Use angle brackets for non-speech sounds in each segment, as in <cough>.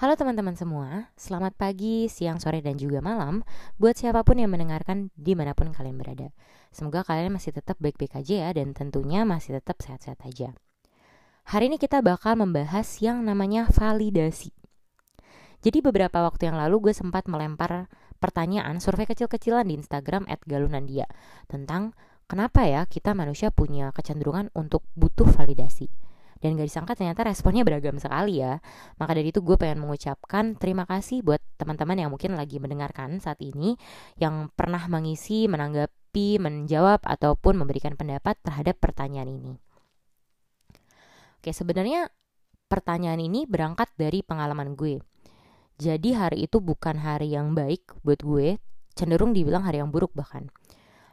Halo teman-teman semua, selamat pagi, siang, sore, dan juga malam buat siapa pun yang mendengarkan di mana pun kalian berada. Semoga kalian masih tetap baik-baik aja ya dan tentunya masih tetap sehat-sehat aja. Hari ini kita bakal membahas yang namanya validasi. Jadi beberapa waktu yang lalu gue sempat melempar pertanyaan survei kecil-kecilan di Instagram @galunandia tentang kenapa ya kita manusia punya kecenderungan untuk butuh validasi dan gak disangka ternyata responnya beragam sekali ya. Maka dari itu gue pengen mengucapkan terima kasih buat teman-teman yang mungkin lagi mendengarkan saat ini yang pernah mengisi menanggapi menjawab ataupun memberikan pendapat terhadap pertanyaan ini. Oke sebenarnya pertanyaan ini berangkat dari pengalaman gue. Jadi hari itu bukan hari yang baik buat gue cenderung dibilang hari yang buruk bahkan.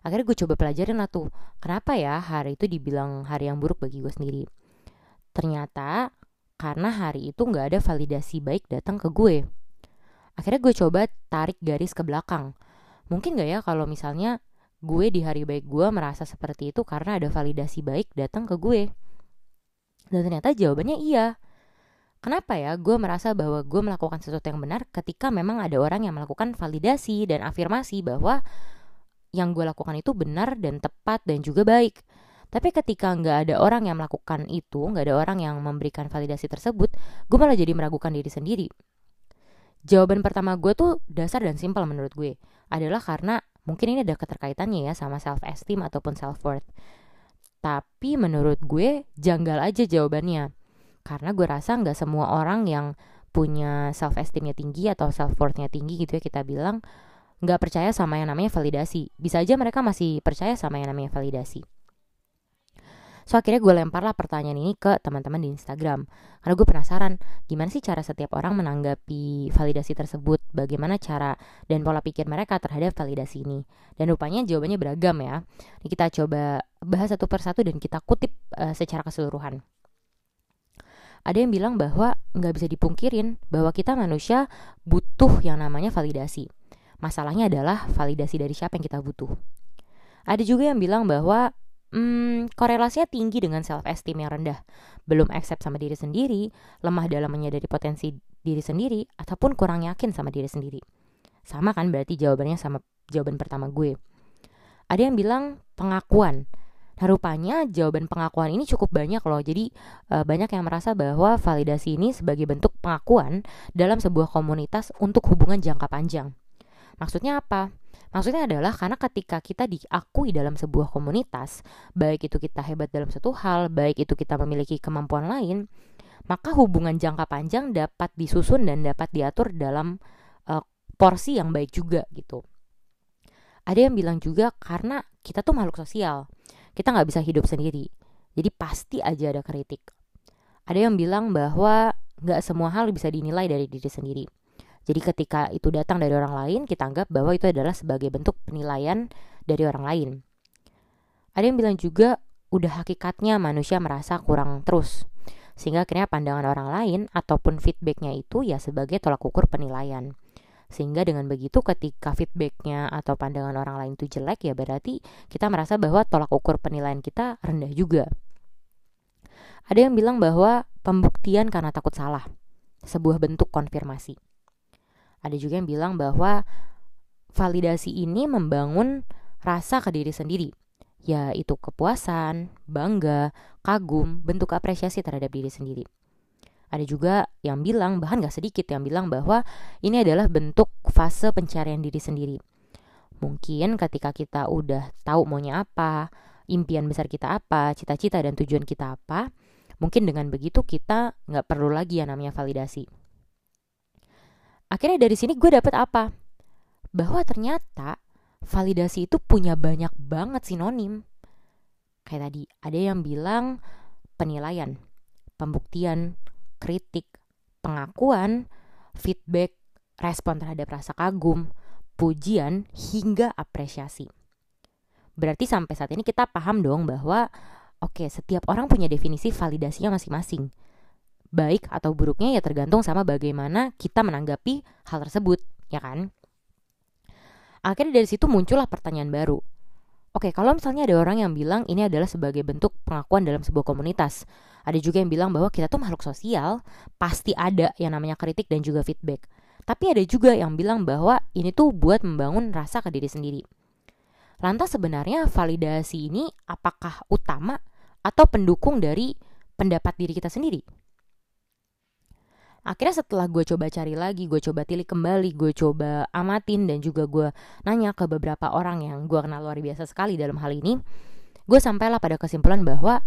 Akhirnya gue coba pelajarin lah tuh kenapa ya hari itu dibilang hari yang buruk bagi gue sendiri Ternyata karena hari itu nggak ada validasi baik datang ke gue. Akhirnya gue coba tarik garis ke belakang. Mungkin gak ya kalau misalnya gue di hari baik gue merasa seperti itu karena ada validasi baik datang ke gue. Dan ternyata jawabannya iya. Kenapa ya gue merasa bahwa gue melakukan sesuatu yang benar ketika memang ada orang yang melakukan validasi dan afirmasi bahwa yang gue lakukan itu benar dan tepat dan juga baik. Tapi ketika nggak ada orang yang melakukan itu, nggak ada orang yang memberikan validasi tersebut, gue malah jadi meragukan diri sendiri. Jawaban pertama gue tuh dasar dan simpel menurut gue. Adalah karena mungkin ini ada keterkaitannya ya sama self esteem ataupun self worth. Tapi menurut gue janggal aja jawabannya. Karena gue rasa nggak semua orang yang punya self esteemnya tinggi atau self worthnya tinggi gitu ya kita bilang nggak percaya sama yang namanya validasi. Bisa aja mereka masih percaya sama yang namanya validasi. So akhirnya gue lempar lah pertanyaan ini ke teman-teman di Instagram. Karena gue penasaran gimana sih cara setiap orang menanggapi validasi tersebut? Bagaimana cara dan pola pikir mereka terhadap validasi ini? Dan rupanya jawabannya beragam ya. Ini kita coba bahas satu persatu dan kita kutip uh, secara keseluruhan. Ada yang bilang bahwa nggak bisa dipungkirin bahwa kita manusia butuh yang namanya validasi. Masalahnya adalah validasi dari siapa yang kita butuh. Ada juga yang bilang bahwa hmm, korelasinya tinggi dengan self esteem yang rendah, belum accept sama diri sendiri, lemah dalam menyadari potensi diri sendiri, ataupun kurang yakin sama diri sendiri. Sama kan berarti jawabannya sama jawaban pertama gue. Ada yang bilang pengakuan. Nah, rupanya jawaban pengakuan ini cukup banyak loh. Jadi uh, banyak yang merasa bahwa validasi ini sebagai bentuk pengakuan dalam sebuah komunitas untuk hubungan jangka panjang. Maksudnya apa? Maksudnya adalah karena ketika kita diakui dalam sebuah komunitas, baik itu kita hebat dalam satu hal, baik itu kita memiliki kemampuan lain, maka hubungan jangka panjang dapat disusun dan dapat diatur dalam uh, porsi yang baik juga gitu. Ada yang bilang juga karena kita tuh makhluk sosial, kita nggak bisa hidup sendiri, jadi pasti aja ada kritik. Ada yang bilang bahwa nggak semua hal bisa dinilai dari diri sendiri jadi ketika itu datang dari orang lain, kita anggap bahwa itu adalah sebagai bentuk penilaian dari orang lain. Ada yang bilang juga udah hakikatnya manusia merasa kurang terus. Sehingga akhirnya pandangan orang lain ataupun feedbacknya itu ya sebagai tolak ukur penilaian. Sehingga dengan begitu ketika feedbacknya atau pandangan orang lain itu jelek ya berarti kita merasa bahwa tolak ukur penilaian kita rendah juga. Ada yang bilang bahwa pembuktian karena takut salah, sebuah bentuk konfirmasi. Ada juga yang bilang bahwa validasi ini membangun rasa ke diri sendiri, yaitu kepuasan, bangga, kagum, bentuk apresiasi terhadap diri sendiri. Ada juga yang bilang, bahkan gak sedikit yang bilang bahwa ini adalah bentuk fase pencarian diri sendiri. Mungkin ketika kita udah tahu maunya apa, impian besar kita apa, cita-cita dan tujuan kita apa, mungkin dengan begitu kita nggak perlu lagi yang namanya validasi akhirnya dari sini gue dapet apa? Bahwa ternyata validasi itu punya banyak banget sinonim. Kayak tadi ada yang bilang penilaian pembuktian kritik pengakuan feedback respon terhadap rasa kagum pujian hingga apresiasi. Berarti sampai saat ini kita paham dong bahwa oke setiap orang punya definisi validasinya masing-masing baik atau buruknya ya tergantung sama bagaimana kita menanggapi hal tersebut, ya kan? Akhirnya dari situ muncullah pertanyaan baru. Oke, kalau misalnya ada orang yang bilang ini adalah sebagai bentuk pengakuan dalam sebuah komunitas. Ada juga yang bilang bahwa kita tuh makhluk sosial, pasti ada yang namanya kritik dan juga feedback. Tapi ada juga yang bilang bahwa ini tuh buat membangun rasa ke diri sendiri. Lantas sebenarnya validasi ini apakah utama atau pendukung dari pendapat diri kita sendiri? Akhirnya setelah gue coba cari lagi gue coba tilik kembali gue coba amatin dan juga gue nanya ke beberapa orang yang gue kenal luar biasa sekali dalam hal ini gue sampailah pada kesimpulan bahwa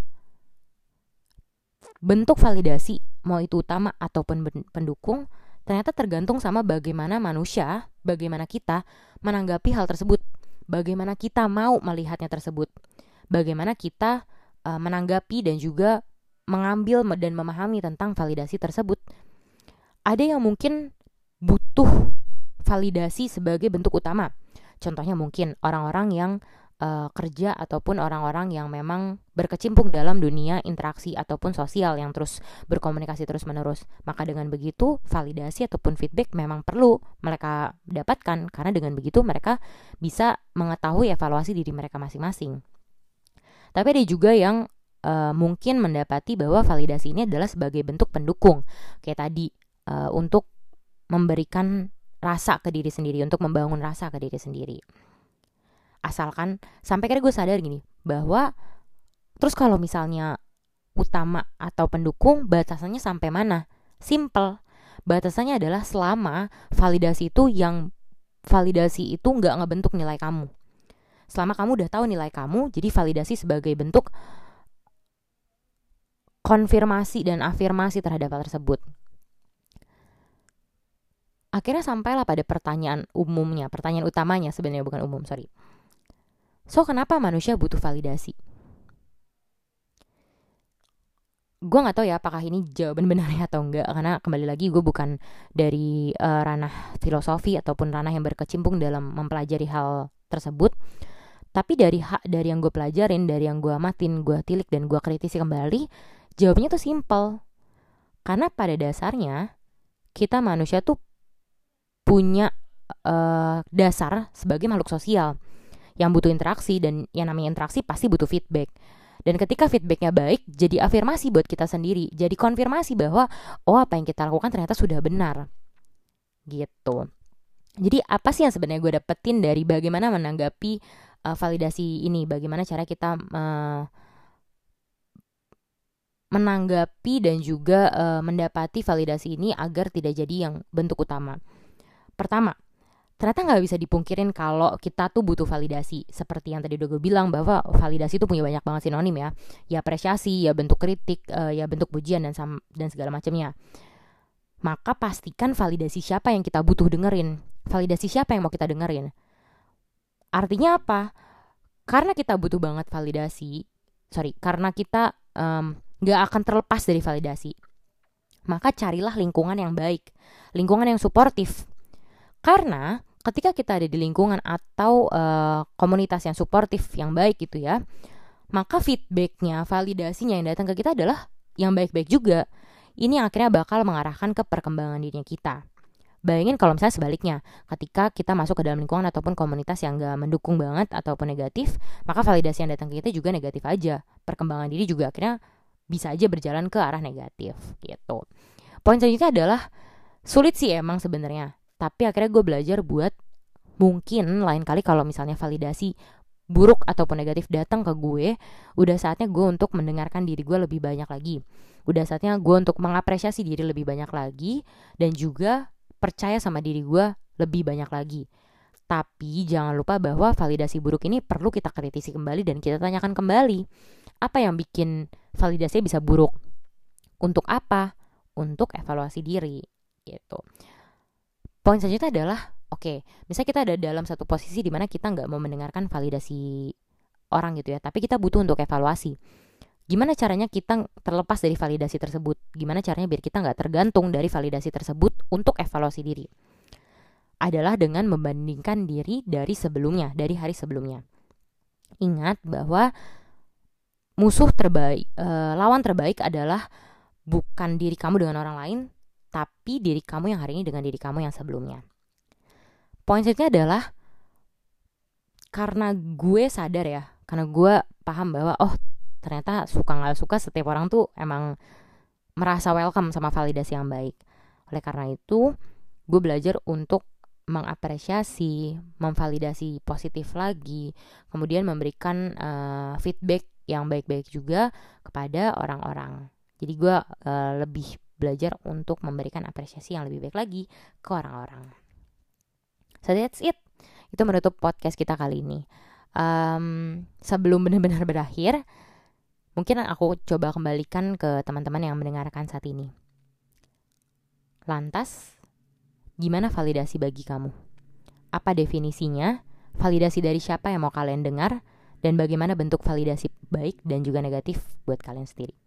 bentuk validasi mau itu utama ataupun pendukung ternyata tergantung sama bagaimana manusia bagaimana kita menanggapi hal tersebut. Bagaimana kita mau melihatnya tersebut. Bagaimana kita uh, menanggapi dan juga mengambil dan memahami tentang validasi tersebut ada yang mungkin butuh validasi sebagai bentuk utama. Contohnya mungkin orang-orang yang uh, kerja ataupun orang-orang yang memang berkecimpung dalam dunia interaksi ataupun sosial yang terus berkomunikasi terus-menerus. Maka dengan begitu validasi ataupun feedback memang perlu mereka dapatkan karena dengan begitu mereka bisa mengetahui evaluasi diri mereka masing-masing. Tapi ada juga yang uh, mungkin mendapati bahwa validasi ini adalah sebagai bentuk pendukung. Kayak tadi uh, untuk memberikan rasa ke diri sendiri, untuk membangun rasa ke diri sendiri. Asalkan sampai kira gue sadar gini bahwa terus kalau misalnya utama atau pendukung batasannya sampai mana? Simple. Batasannya adalah selama validasi itu yang validasi itu nggak ngebentuk nilai kamu. Selama kamu udah tahu nilai kamu, jadi validasi sebagai bentuk konfirmasi dan afirmasi terhadap hal tersebut akhirnya sampailah pada pertanyaan umumnya, pertanyaan utamanya sebenarnya bukan umum, sorry. So, kenapa manusia butuh validasi? Gue gak tahu ya apakah ini jawaban <laughs> benarnya atau enggak Karena kembali lagi gue bukan dari uh, ranah filosofi Ataupun ranah yang berkecimpung dalam mempelajari hal tersebut Tapi dari hak dari yang gue pelajarin Dari yang gue amatin, gue tilik dan gue kritisi kembali Jawabnya tuh simple Karena pada dasarnya Kita manusia tuh punya uh, dasar sebagai makhluk sosial yang butuh interaksi dan yang namanya interaksi pasti butuh feedback. Dan ketika feedbacknya baik, jadi afirmasi buat kita sendiri, jadi konfirmasi bahwa oh apa yang kita lakukan ternyata sudah benar, gitu. Jadi apa sih yang sebenarnya gue dapetin dari bagaimana menanggapi uh, validasi ini, bagaimana cara kita uh, menanggapi dan juga uh, mendapati validasi ini agar tidak jadi yang bentuk utama. Pertama, ternyata nggak bisa dipungkirin kalau kita tuh butuh validasi. Seperti yang tadi udah gue bilang bahwa validasi itu punya banyak banget sinonim ya. Ya apresiasi, ya bentuk kritik, uh, ya bentuk pujian dan sam dan segala macamnya. Maka pastikan validasi siapa yang kita butuh dengerin. Validasi siapa yang mau kita dengerin. Artinya apa? Karena kita butuh banget validasi, sorry, karena kita um, gak akan terlepas dari validasi. Maka carilah lingkungan yang baik, lingkungan yang suportif, karena ketika kita ada di lingkungan atau uh, komunitas yang suportif, yang baik gitu ya, maka feedbacknya, validasinya yang datang ke kita adalah yang baik-baik juga. Ini yang akhirnya bakal mengarahkan ke perkembangan dirinya kita. Bayangin kalau misalnya sebaliknya, ketika kita masuk ke dalam lingkungan ataupun komunitas yang gak mendukung banget ataupun negatif, maka validasi yang datang ke kita juga negatif aja. Perkembangan diri juga akhirnya bisa aja berjalan ke arah negatif gitu. Poin selanjutnya adalah sulit sih emang sebenarnya tapi akhirnya gue belajar buat mungkin lain kali kalau misalnya validasi buruk ataupun negatif datang ke gue udah saatnya gue untuk mendengarkan diri gue lebih banyak lagi. Udah saatnya gue untuk mengapresiasi diri lebih banyak lagi dan juga percaya sama diri gue lebih banyak lagi. Tapi jangan lupa bahwa validasi buruk ini perlu kita kritisi kembali dan kita tanyakan kembali apa yang bikin validasi bisa buruk? Untuk apa? Untuk evaluasi diri gitu poin selanjutnya adalah oke okay, misalnya kita ada dalam satu posisi di mana kita nggak mau mendengarkan validasi orang gitu ya tapi kita butuh untuk evaluasi. Gimana caranya kita terlepas dari validasi tersebut? Gimana caranya biar kita nggak tergantung dari validasi tersebut untuk evaluasi diri? Adalah dengan membandingkan diri dari sebelumnya dari hari sebelumnya. Ingat bahwa musuh terbaik e, lawan terbaik adalah bukan diri kamu dengan orang lain tapi diri kamu yang hari ini dengan diri kamu yang sebelumnya. Poin selanjutnya adalah karena gue sadar ya karena gue paham bahwa oh ternyata suka nggak suka setiap orang tuh emang merasa welcome sama validasi yang baik oleh karena itu gue belajar untuk mengapresiasi, memvalidasi positif lagi, kemudian memberikan uh, feedback yang baik-baik juga kepada orang-orang. Jadi gue uh, lebih belajar untuk memberikan apresiasi yang lebih baik lagi ke orang-orang. So that's it. Itu menutup podcast kita kali ini. Um, sebelum benar-benar berakhir, mungkin aku coba kembalikan ke teman-teman yang mendengarkan saat ini. Lantas, Gimana validasi bagi kamu? Apa definisinya? Validasi dari siapa yang mau kalian dengar? Dan bagaimana bentuk validasi baik dan juga negatif buat kalian sendiri?